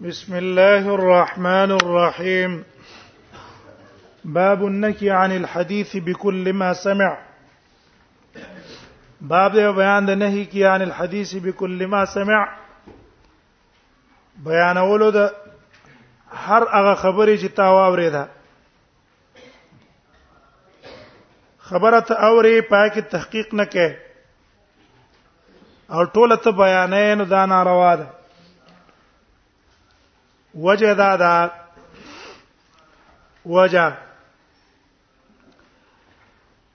بسم الله الرحمن الرحيم باب النكي عن الحديث بكل ما سمع باب دی بیان د نهي کی عن الحديث بكل ما سمع بیانولو د هر هغه خبرې چې تا واورېده خبره ته اورې پاکه تحقیق نه کې او ټوله ته بیانې نو دا ناروا ده وجه دا دا وجه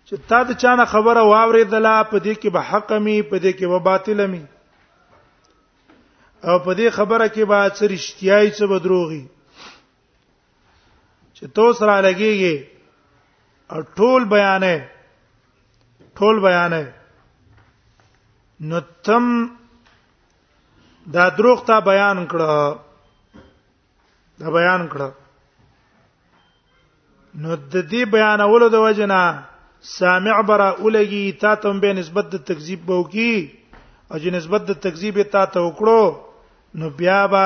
چې تا د چانه خبره واوریدله په دې کې به حق می په دې کې به باطل می او په دې خبره کې به څه رښتیاي څه بدروغي چې تو سره لګيږي او ټول بیانې ټول بیانې نو تم دا دروغ ته بیان کړه دا بیان کړه نو د دې بیانولو د وجنه سامع برا اولګي تا ته به نسبت د تکذیب بو کی او چې نسبت د تکذیب تا ته وکړو نو بیا با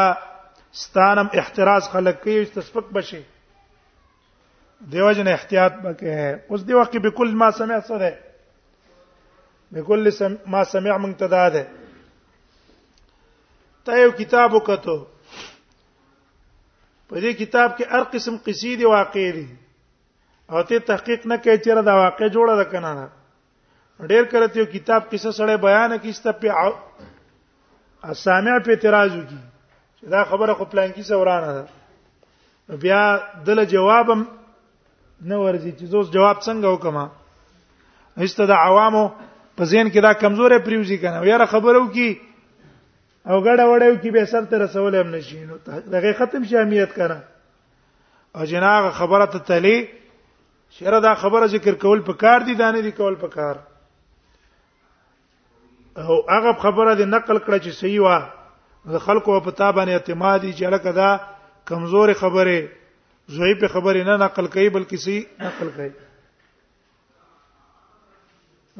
ستانم احتراز خلک کوي چې تسبق بشي دیو جن احتیاط بکه اوس دی وخت به کل ما سمع څه ده به کل سم ما سمع منتدا ده ته یو کتاب وکړو په دې کتاب کې هر قسم قصې دي واقع دي او ته تحقیق نه کوي چې دا واقع جوړه ده کنه ډیر کله ته کتاب قصه سره بیان کیسته په اسامع په اعتراض وکي دا خبره خو پلان کې سورانه ده بیا دله جوابم نه ورځي چې زوس جواب څنګه وکما هیڅ د عوامو په ذهن کې دا کمزورې پریوزي کنه یاره خبرو کې او ګډه وړو کې به سر ته رسول هم نشي نو دغه ختم شي اهمیت کنه او جناغه خبره ته تلی شعر دا خبره ذکر کول په کار دي دانه دي کول په کار او هغه خبره د نقل کړه چې صحیح و د خلکو په تابانه اعتماد چې لکه دا کمزور خبره زوی په خبره نه نقل کوي بلکې سي نقل کوي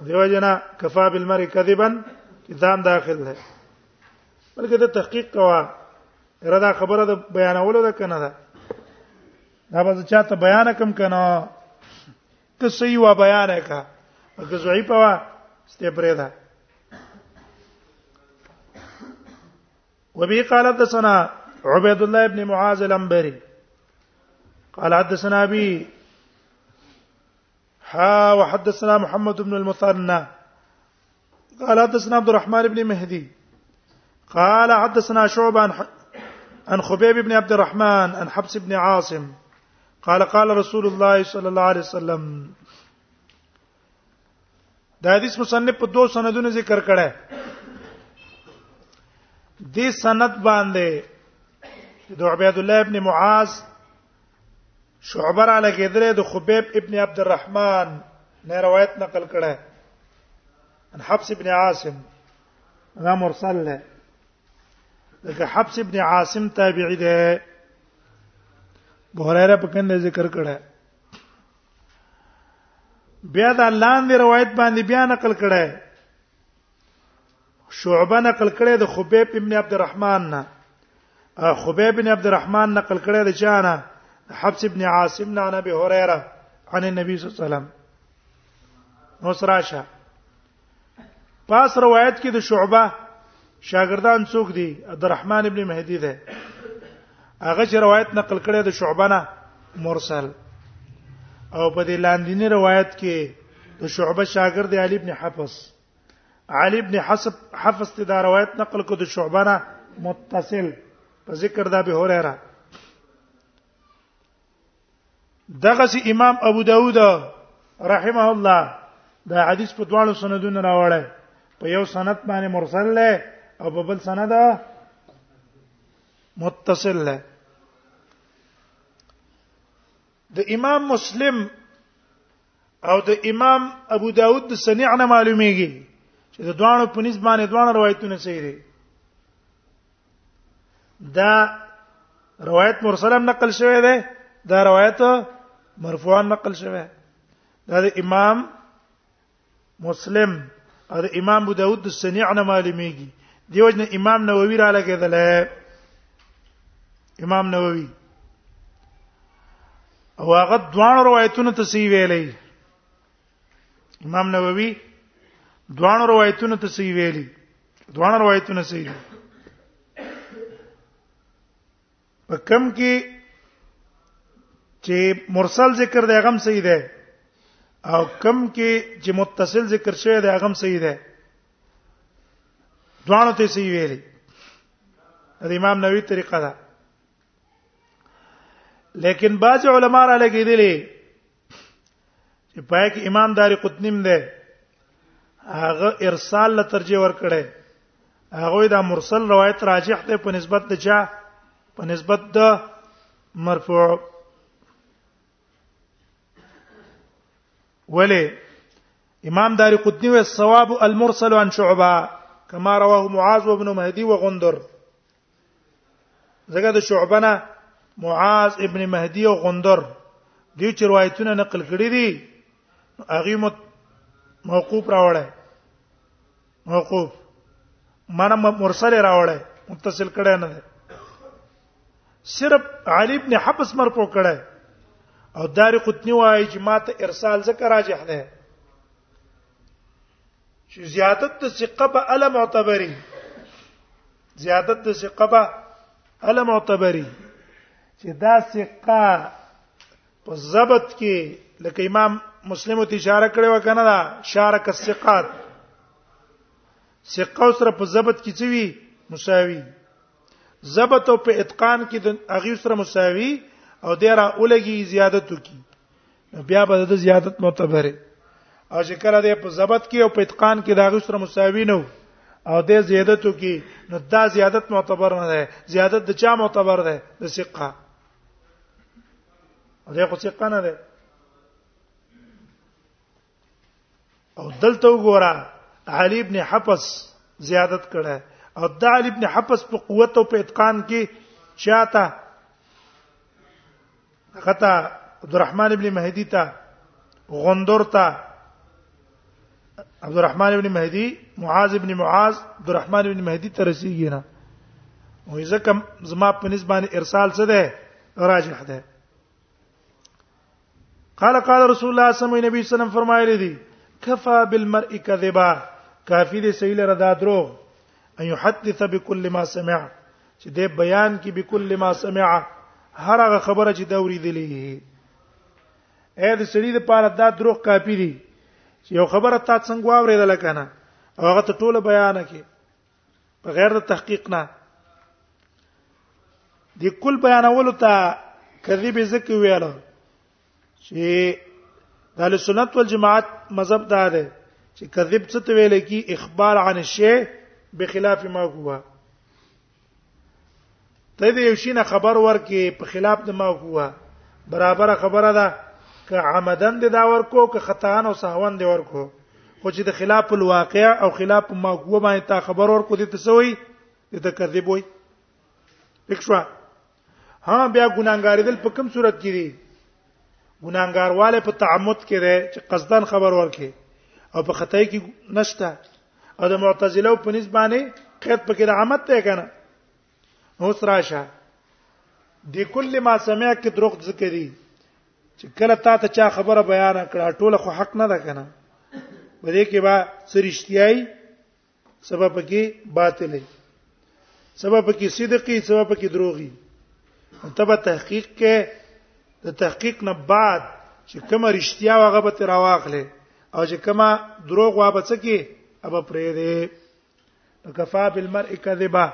دیو جنا کفا بالمر کذبا کتاب داخل ده بلکې ته تحقیق کوا را دا خبره د بیانولو ده کنه ده دا به چاته بیان کم کنه که صحیح و بیان کا که ضعیف و ستې پرې ده وبه قال حدثنا عبيد الله ابن معاذ الانبري قال حدثنا ابي ها وحدثنا محمد بن المثنى قال حدثنا عبد الرحمن بن مهدي قال حدثنا شعبة عن عن خبيب بن عبد الرحمن عن حبس بن عاصم قال قال رسول الله صلى الله عليه وسلم دا حدیث مصنف په دوه سندونو ذکر کړه دې سند باندې د عبید الله ابن معاذ شعبه را لګیدره د خبيب ابن عبد الرحمن نه روایت نقل کړه ان حفص ابن عاصم هغه مرسل له لکه حفص ابن عاصم تابعی ده بوهريره په کنده ذکر کړه بیا دا لاندې روایت باندې بیا نقل کړه شعبه نقل کړي د خبيب ابن عبد الرحمن نه خبيب ابن عبد الرحمن نقل کړي د چانه حفص ابن عاصم نه عن ابي هريره عن النبي صلى الله عليه وسلم نو سراشه پاس روایت کې د شعبه شاګردان څوک دي عبدالرحمن ابن مهدی ده هغه چې روایت نقل کړي د شعبه نه مرسل او په دې لاندینی روایت کې د شعبه شاګرد علي ابن حفص علي ابن حسب حفظ ته دا روایت نقل کو د شعبانه متصل په ذکر د ابي هريره دغه سي امام ابو داوود رحمه الله دا حدیث په دواړو سندونو راوړی په یو سند باندې مرسل له او په بل سند متصل له د امام مسلم او د امام ابو داود د سنیع نه معلومیږي چې د دوانو په نسبت باندې دوانو روایتونه صحیح دي دا روایت مرسل هم نقل شوی دی دا روایت مرفوعا نقل شوی دا د امام مسلم او د امام ابو داود د سنیع نه معلومیږي دیو جن امام نووي را لګیدل امام نووي او هغه دوه روایتونه تصحیح ویلې امام نووي دوه روایتونه تصحیح ویلې دوه روایتونه صحیح په کم کې چې مرسل ذکر دی غم صحیح دی او کم کې چې متصل ذکر شوی دی غم صحیح دی دوانو ته صحیح ویلي د امام نووي طریقه ده لیکن بعض علما را لګیدلې چې پای کې امام داری قطنیم ده هغه ارسال له ترجیح ور کړی هغه دا مرسل روایت راجح ده په نسبت د چا په نسبت د مرفوع ولی امام داری قطنی و ثواب المرسل عن شعبہ كما رواه معاذ وابن مهدي وغندر زګه د شعبنه معاذ ابن مهدی او غندر دې چې روایتونه نقل کړي دي هغه مت موقوف راوړل موقوف معنی مرسل راوړل متصل کړي نه ده صرف علی ابن حبس مرفوع کړي او دار قطنی وایي چې ماته ارسال ذکر راجح ده چې زیادت د ثقه په اله معتبري زیادت د ثقه په اله معتبري چې دا ثقه په ضبط کې لکه امام مسلم ته اشاره کړې و کنه دا شارک الثقات ثقه سره په ضبط کې څه وی مساوي ضبط او په اتقان کې د اغي سره مساوي او ډیره اولګي زیادت کی بیا به د زیادت معتبر او چې کله د په ضبط کې او په اتقان کې دا غوښتره مساوي نه او د زیادتو کې نو دا زیادت معتبر نه ده زیادت د چا معتبر ده د ثقه دا خو ثقه نه ده او دلته وګوره علي ابن حفص زیادت کړه او د علي ابن حفص په قوت او په اتقان کې چاته خطا عبدالرحمن ابن مهدی ته غندور ته عبدالرحمن ابن مهدی معاذ ابن معاذ عبدالرحمن ابن مهدی ته رسیدي نه او ځکه زما په نسبت ارسال څه ده راجح ده قال قال رسول الله صلی الله علیه وسلم فرمایلی دي کفا بالمرء کذبا کافی دې سیل ردا درو ان يحدث بكل ما سمع چې دې بیان کې بكل ما سمع هر هغه خبره چې دا اوریدلې اې د سړي د پاره دا دروغ کافی دي چې یو خبره تا څنګه واورېدل کنه هغه ته ټوله بیان کې بغیر د تحقیق نه د کل بیانولو ته کذب زکه ویل چې د اهل سنت والجماعت مذهب دا ده چې کذب څه ته ویل کی اخبار عن الشی بخلاف ما هو ته دې یو شي نه خبر ورکې په خلاف د ما کوه برابر خبره ده ک عمدن دې دا ورکو ک خطا او سهون دې ورکو خو چې د خلاف الواقع او خلاف ما کوه باندې تا خبر ورکو دې تسوي دې تکذب وي اښوا ها بیا ګناګاری دل په کوم صورت کې دي ګناګارواله په تعمد کې ده چې قصدن خبر ورکې او په خطای کې نشته او د معتزله په نسبت باندې قید پکې د عامت ته کنه نو سراشه دی کل ما سمع کې دروغ ذکر دي چې کله تا ته چا خبره بیان کړه ټوله خو حق نه ده کنه په دې کې با سرشتيای سبب کې باطل دی سبب کې صدقي سبب کې دروغي تبه تحقیق کې د تحقیق نه بعد چې کومه رښتیا هغه به تر واخلې او چې کومه دروغ وابڅ کې ابه پرې دی کفا بالمرء كذبا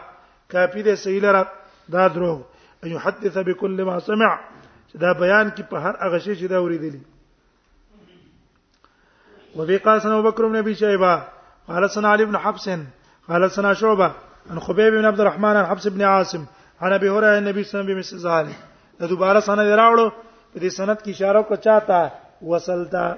کافی دې صحیح لره دا درو ان يحدث بكل ما سمع دا بیان کی په هر هغه شی چې دا اوریدلی وفي قاسن ابو بكر بن ابي شيبه قال سنا علي بن حفص قال سنا شعبه عن خبيب بن عبد الرحمن عن حفص بن عاصم عن ابي هريره النبي صلى الله عليه وسلم بمثل ذلك دا دوباره سند راوړو په دې سند کې اشاره وکړه چاته وصلتا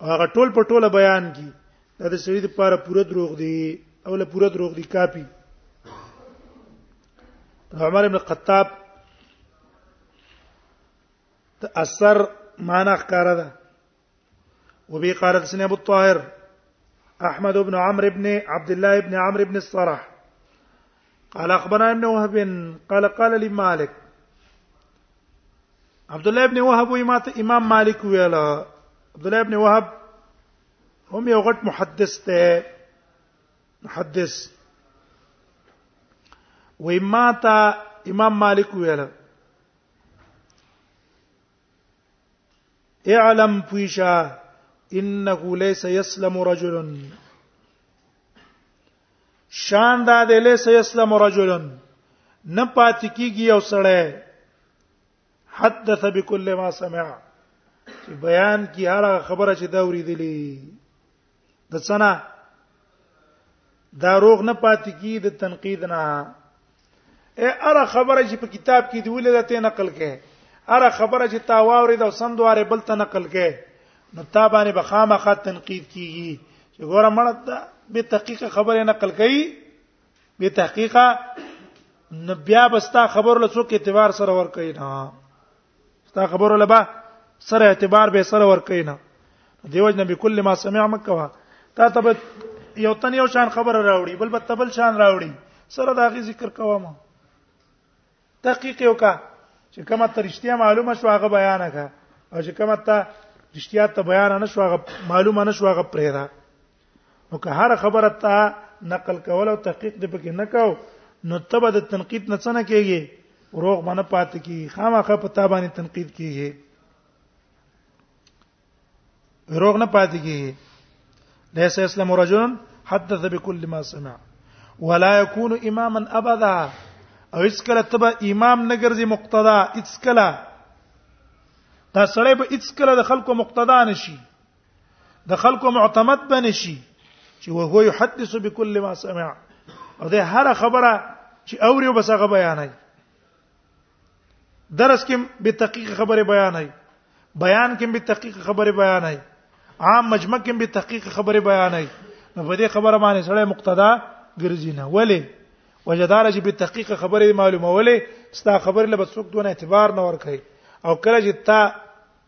هغه ټول په ټوله بیان کی دا د سړي لپاره پوره دروغ دی او له پوره دروغ دی کاپی عمر ابن الخطاب ته اثر معنا ښکارا ده وبي قال حدثنا ابو الطاهر احمد بن عمرو بن عبد الله بن عمرو بن الصرح قال اخبرنا ابن وهب قال قال لي مالك عبد الله بن وهب امام مالك ويلا عبد الله بن وهب هم يوغت غټ محدث ته محدث وې ما ته امام مالک ویل اعلم فيشا انه ليس يسلم رجل شان دا دی له سيسلم رجلن نه پاتې کیږي یو سړی حدث بكل ما سمع چې بیان کی هغه خبره چې دا اوریدلې د څنا دا روغ نه پاتې کی د تنقید نه اے اره خبره چې په کتاب کې دی ولې ته نقل کې اره خبره چې تا واورې دا سم دواره بل ته نقل کې نو تا باندې بخامه خاط تنقید کیږي چې ګوره مړه به تحقیق خبره نقل کړي به تحقیق نبیا بستا خبر لڅو کې اعتبار سره ور کوي نه ستا خبره لبا سره اعتبار به سره ور کینا دیوج نبی کل ما سمع مکوا تا ته یو تن یو شان خبره راوړي بل بل تبل شان راوړي سره دا غي ذکر کوم تحقیق یو کا چې کومه ترشتیا معلومه شو هغه بیان کا او چې کومه ته رشتیا ته بیان نه شو هغه معلومه نه شو هغه پرې را نو که هر خبره ته نقل کول او تحقیق دې پکې نه کاو نو تبه د تنقید نه څنګه کېږي روغ باندې پات کی خامخه په تا باندې تنقید کیږي روغ نه پات کیږي ليس يسلم رجل حدث بكل ما سمع ولا يكون اماما ابدا او اس کله تبه امام نه ګرځي مقتدا اس کله دا سړی به اس کله د خلکو مقتدا نشي د خلکو معتمد بنه شي چې وهو يحدث بكل ما سمع او ده هر خبره چې اوري وبس هغه بیانای درس کې به تحقیق خبره بیانای بیان کې به تحقیق خبره بیانای عام مجمع کې به تحقیق خبره بیانای نو په دې خبره باندې سره مقتدا ګرځي نه ولی وجدار چې به تحقیق خبره معلومه ولی ستا خبره له بسوک دونه اعتبار نه ور کوي او کله چې تا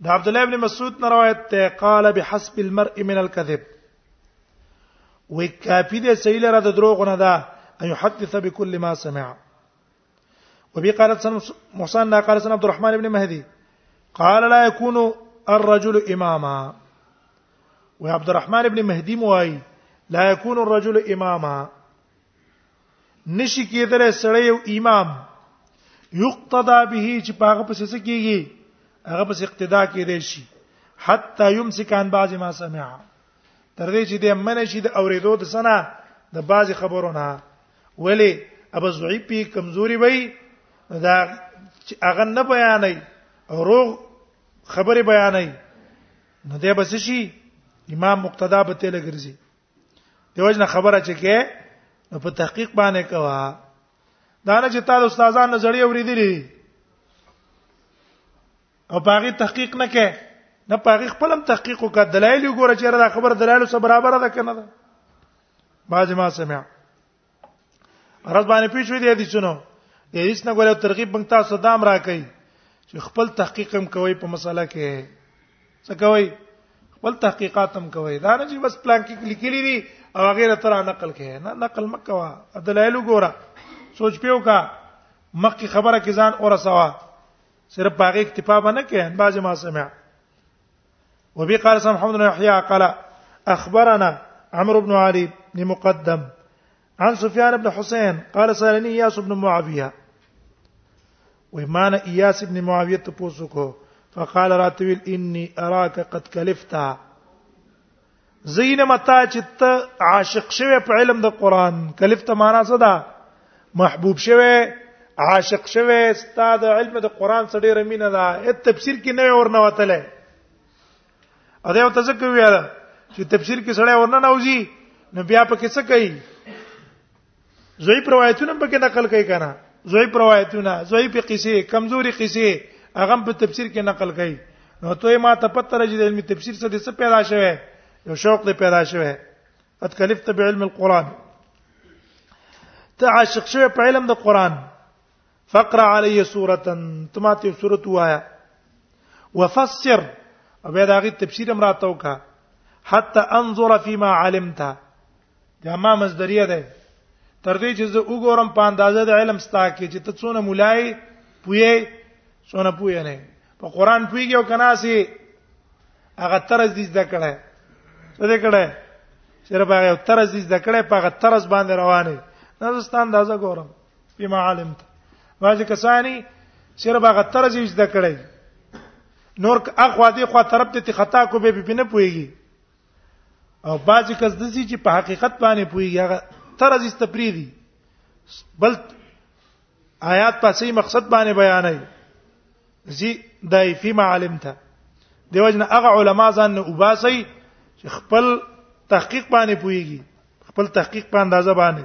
دا عبد الله ابن مسعود نه روایت ته قال بحسب المرء من الكذب وكافي ده سيل را ده دروغ نه ده ان يحدث بكل ما سمع وبي قال سن محسن قال سن عبد الرحمن بن مهدي قال لا يكون الرجل اماما وعبد الرحمن بن مهدي موي لا يكون الرجل اماما نشي کېدل سړی یو امام یقتدا به چې پاغه پسې څه کیږي هغه پسې اقتدا کېدای شي حتا یمسک عن بعض ما سمع تر دې چې د منه شي د اوریدو د سنا د بعض خبرونه ولی ابو زعیب په کمزوري وای دا چې هغه نه بیانای او روغ خبره بیانای نو دې بس شي امام مقتدا به تل ګرځي دیوژن خبره چې کې په تحقیق باندې کوا دا نه چې تاسو استادان نظریه اوریدلې او پاغي تحقیق نه کې نه پاغي خپلم تحقیق وکړه دلایل وګوره چې دا خبره دلایل سره برابر ده کنه ده باج ما سمع رز باندې پیښوي دي دي چونو د هیڅ نه غوړې ترغیب بنګ تاسو دام راکړي چې خپل تحقیق هم کوي په مسله کې څه کوي خپل تحقیقات هم کوي دا نه چې بس پلان کې لیکلي دي او هغه را تر نقل کوي نه نقل مکوا دلایل وګوره سوچ پیو کا مخکې خبره کې ځان اور سوا صرف باغې اکتفا نه کوي بعضی ما سمع وبي قال سم محمد بن يحيى قال اخبرنا عمرو بن علي بن مقدم عن سفيان بن حسين قال سالني اياس بن معاويه ويمان اياس بن معاويه تپوسوکو فقال راتويل اني اراك قد كلفت زین متا چې ته عاشق شوی په علم د قران کلف ته معنا څه ده محبوب شوی عاشق شوی استاد علم د قران سره ډیره مینه ده ات تفسیر کې نه ورنه وتله ا دې ته څه کوي چې تفسیر کې سړی ورنه نوځي نو بیا په کې څه کوي زوی روایتونه په کې نقل کوي کنه زوی روایتونه زوی په قصې کمزوري قصې هغه په تفسیر کې نقل کوي نو ته ما ته پته راځي د علم تفسیر څه د څه پیدا شوه یو شوق دی پیدا شوه اتکلفت بعلم القرآن ته عاشق شوه په علم د قرآن فقرا علی سوره تماته سوره وایا وفسر او بیا داغه تفسیر هم راتاو کا حتا انظر فيما علمت دا ما مصدریه ده تر دې چې زه وګورم په اندازه د علم ستا کې چې ته څونه مولای پوهې څونه پوهې نه په قران پوهیږي او کنه سي هغه طرز دې زده کړه څه دې کړه صرف هغه طرز دې زده کړه په هغه طرز باندې روانه نه زستا اندازه ګورم بما علمت واځي کسانی صرف هغه طرز دې زده کړه نور اخوا دې خوا طرف ته خطا کو به به نه پوهیږي او بعضی کس د دې چې په حقیقت باندې پويږي هغه تر ازي تپریدي بل آیات په صحیح مقصد باندې بیانای زی دای فی ما علمته دیوژن هغه علما ځان نه وباسي چې خپل تحقیق باندې پويږي خپل تحقیق په اندازه باندې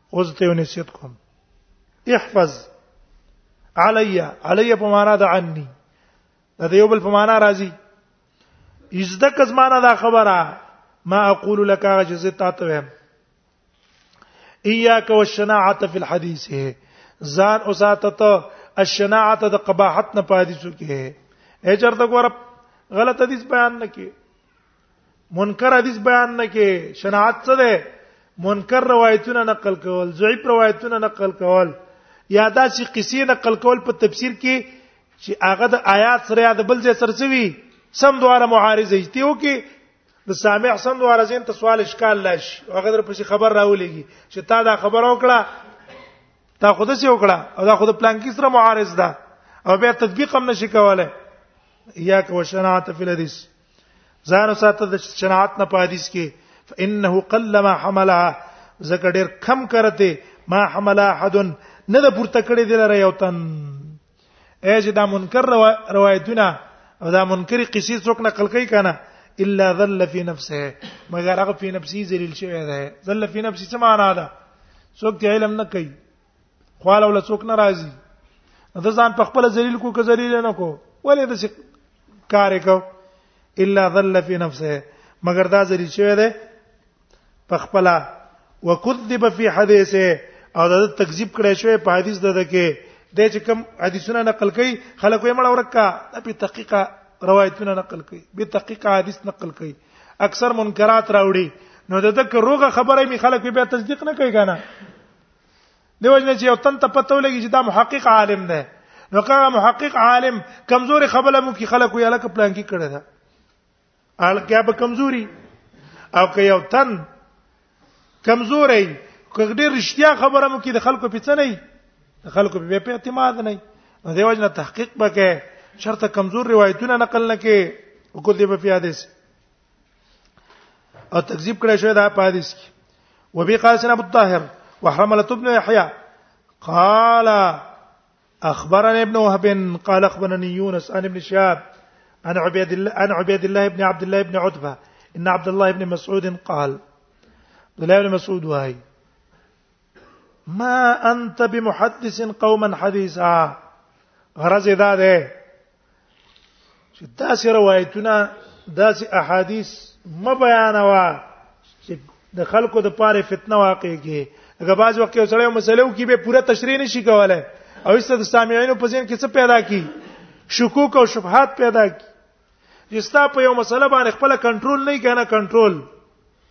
اوس ته یو نصیحت کوم احفظ علی علی په معنا د عني دا د یو بل په معنا راځي یزده کزمانه دا خبره ما اقول لك عجز تاتوهم اياك والشناعه في الحديث زان اوساتت الشناعه د قباحت نه پادې څوکې اجر د ګور غلط حدیث بیان نکي منکر حدیث بیان نه کې شناعت څه ده منکر روایتونه نقل کول ضعیف روایتونه نقل کول یا دا چې قصې نقل کول په تفسیر کې چې هغه د آیات سره یا د بل ځای سره سوي سم دواره معارضه ایتي او کې د سامع سم دواره زین ته سوال اشکال لاش هغه در پسې خبر راولېږي چې تا دا خبر وکړه تا خود څه وکړه او دا خود پلان کې سره معارض ده او بیا تطبیق هم نشي کولای یا کو شناعت فی الحدیث ځان ساته د صنعت نه په حدیث کې فانه قلما حملها زکه ډیر کم کرته ما حمل احد نه د پورته کړی دی لره یو تن اج دا منکر روایتونه او دا منکر قصې څوک نقل کوي کنه الا ذل فی نفسه مگر هغه په نفسي ذلیل شوی دی ذل فی نفسه څه معنا ده څوک علم نه کوي خواله ول څوک ناراضي د ځان په خپل ذلیل کو که ذلیل نه کو ولې د کار کو الا ذل فی نفسه مگر دا ذلیل شوی دی په خپل وکذب فی حدیثه او دا تکذیب کړی شوی په حدیث دده کې د چې کوم حدیثونه نقل کړي خلکو یې مړ ورکا د په تحقیقه روایتونه نقل کړي به تحقیقه حدیث نقل کړي اکثر منکرات راوړي نو د دک روغه خبره می خلک به تصدیق نه کوي کنه دی وجنه چې یو تن ته پته ولګي چې دا محقق عالم دی نو کله محقق عالم کمزوري خبره مو کې خلک وي الک پلان کې کړی دا الکه به کمزوري او که یو تن کمزوري کګډي رښتیا خبره مو کې د خلکو په څه نه د خلکو په اعتماد نه نو دی وجنه تحقیق وکړي شرط کمزور روایتونه نقل نه کې وکړي په پیادس او تکذیب کړی شوی دا په حدیث کې وبي قاسم ابو الطاهر وحرمله ابن يحيى قال اخبرني ابن وهب قال اخبرني يونس عن ابن شهاب عن عبيد الله عن عبيد الله بن عبد الله بن عتبه ان عبد الله بن مسعود قال عبد الله بن مسعود وهي ما انت بمحدث قوما حديثا غرض دا ده چې داسې روایتونه داسې احادیث م بیانوا چې د خلکو د پاره فتنه واقع کی هغه باز وخت یو سړی مسلو کې به پوره تشریح نشي کولای او ایسته د سامعینو په ځین کې څه پیدا کی شکوک او شبهات پیدا کی چې ستا په یو مسله باندې خپل کنټرول نه کنه کنټرول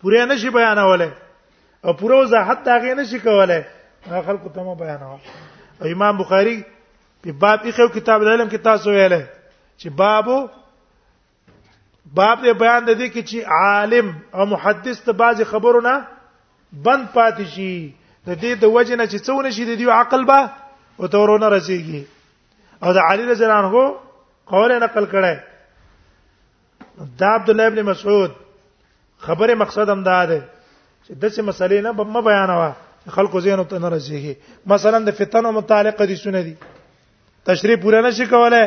پوره نشي بیانولای او پوره وضاحت دا غي نشي کولای خلکو ته مو بیانوه امام بخاری په باب کې خو کتاب العلم کې تاسو ویل چې بابو باب دې بیان د دې کې چې عالم او محدث ته بعض خبرونه بند پاتې شي د دې د وجه نه چې څونه شي د دې عقل به او تورونه رسیږي او د علی رضی الله عنه قول نقل کړه دا عبد الله ابن مسعود خبره مقصد هم دا ده چې دغه مسلې نه به بیانوا خلکو زینو ته نه رسیږي مثلا د فتنو متعلق دي سونه دي تشریح پوره نشي کولای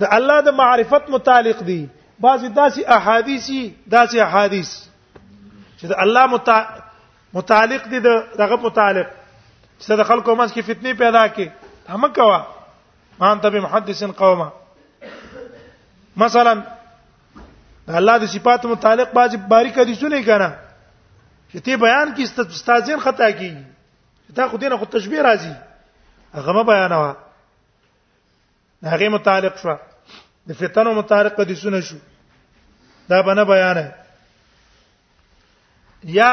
د الله د معرفت متعلق دي بعضی داسې احادیثي داسې احادیث چې د الله متعلق دي دغه متعلق چې د خلکو منځ کې فتنه پیدا کې هم کوا ما انت بمحدث قوما مثلا الله د صفات متعلق باز باریک دي سونه کنه چې ته بیان کې استاذین خطا کیږي تا خو دینه خو تشبیه راځي هغه ما بیانوا هغه متعلق شو د فتنو متعلق دي سونه شو دا بنه بیان یا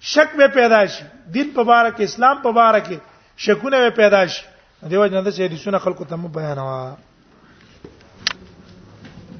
شک به پیدا شي دین په باره کې اسلام په باره کې شکونه به پیدا شي دیو جن د چې حدیثونه خلکو ته بیانوا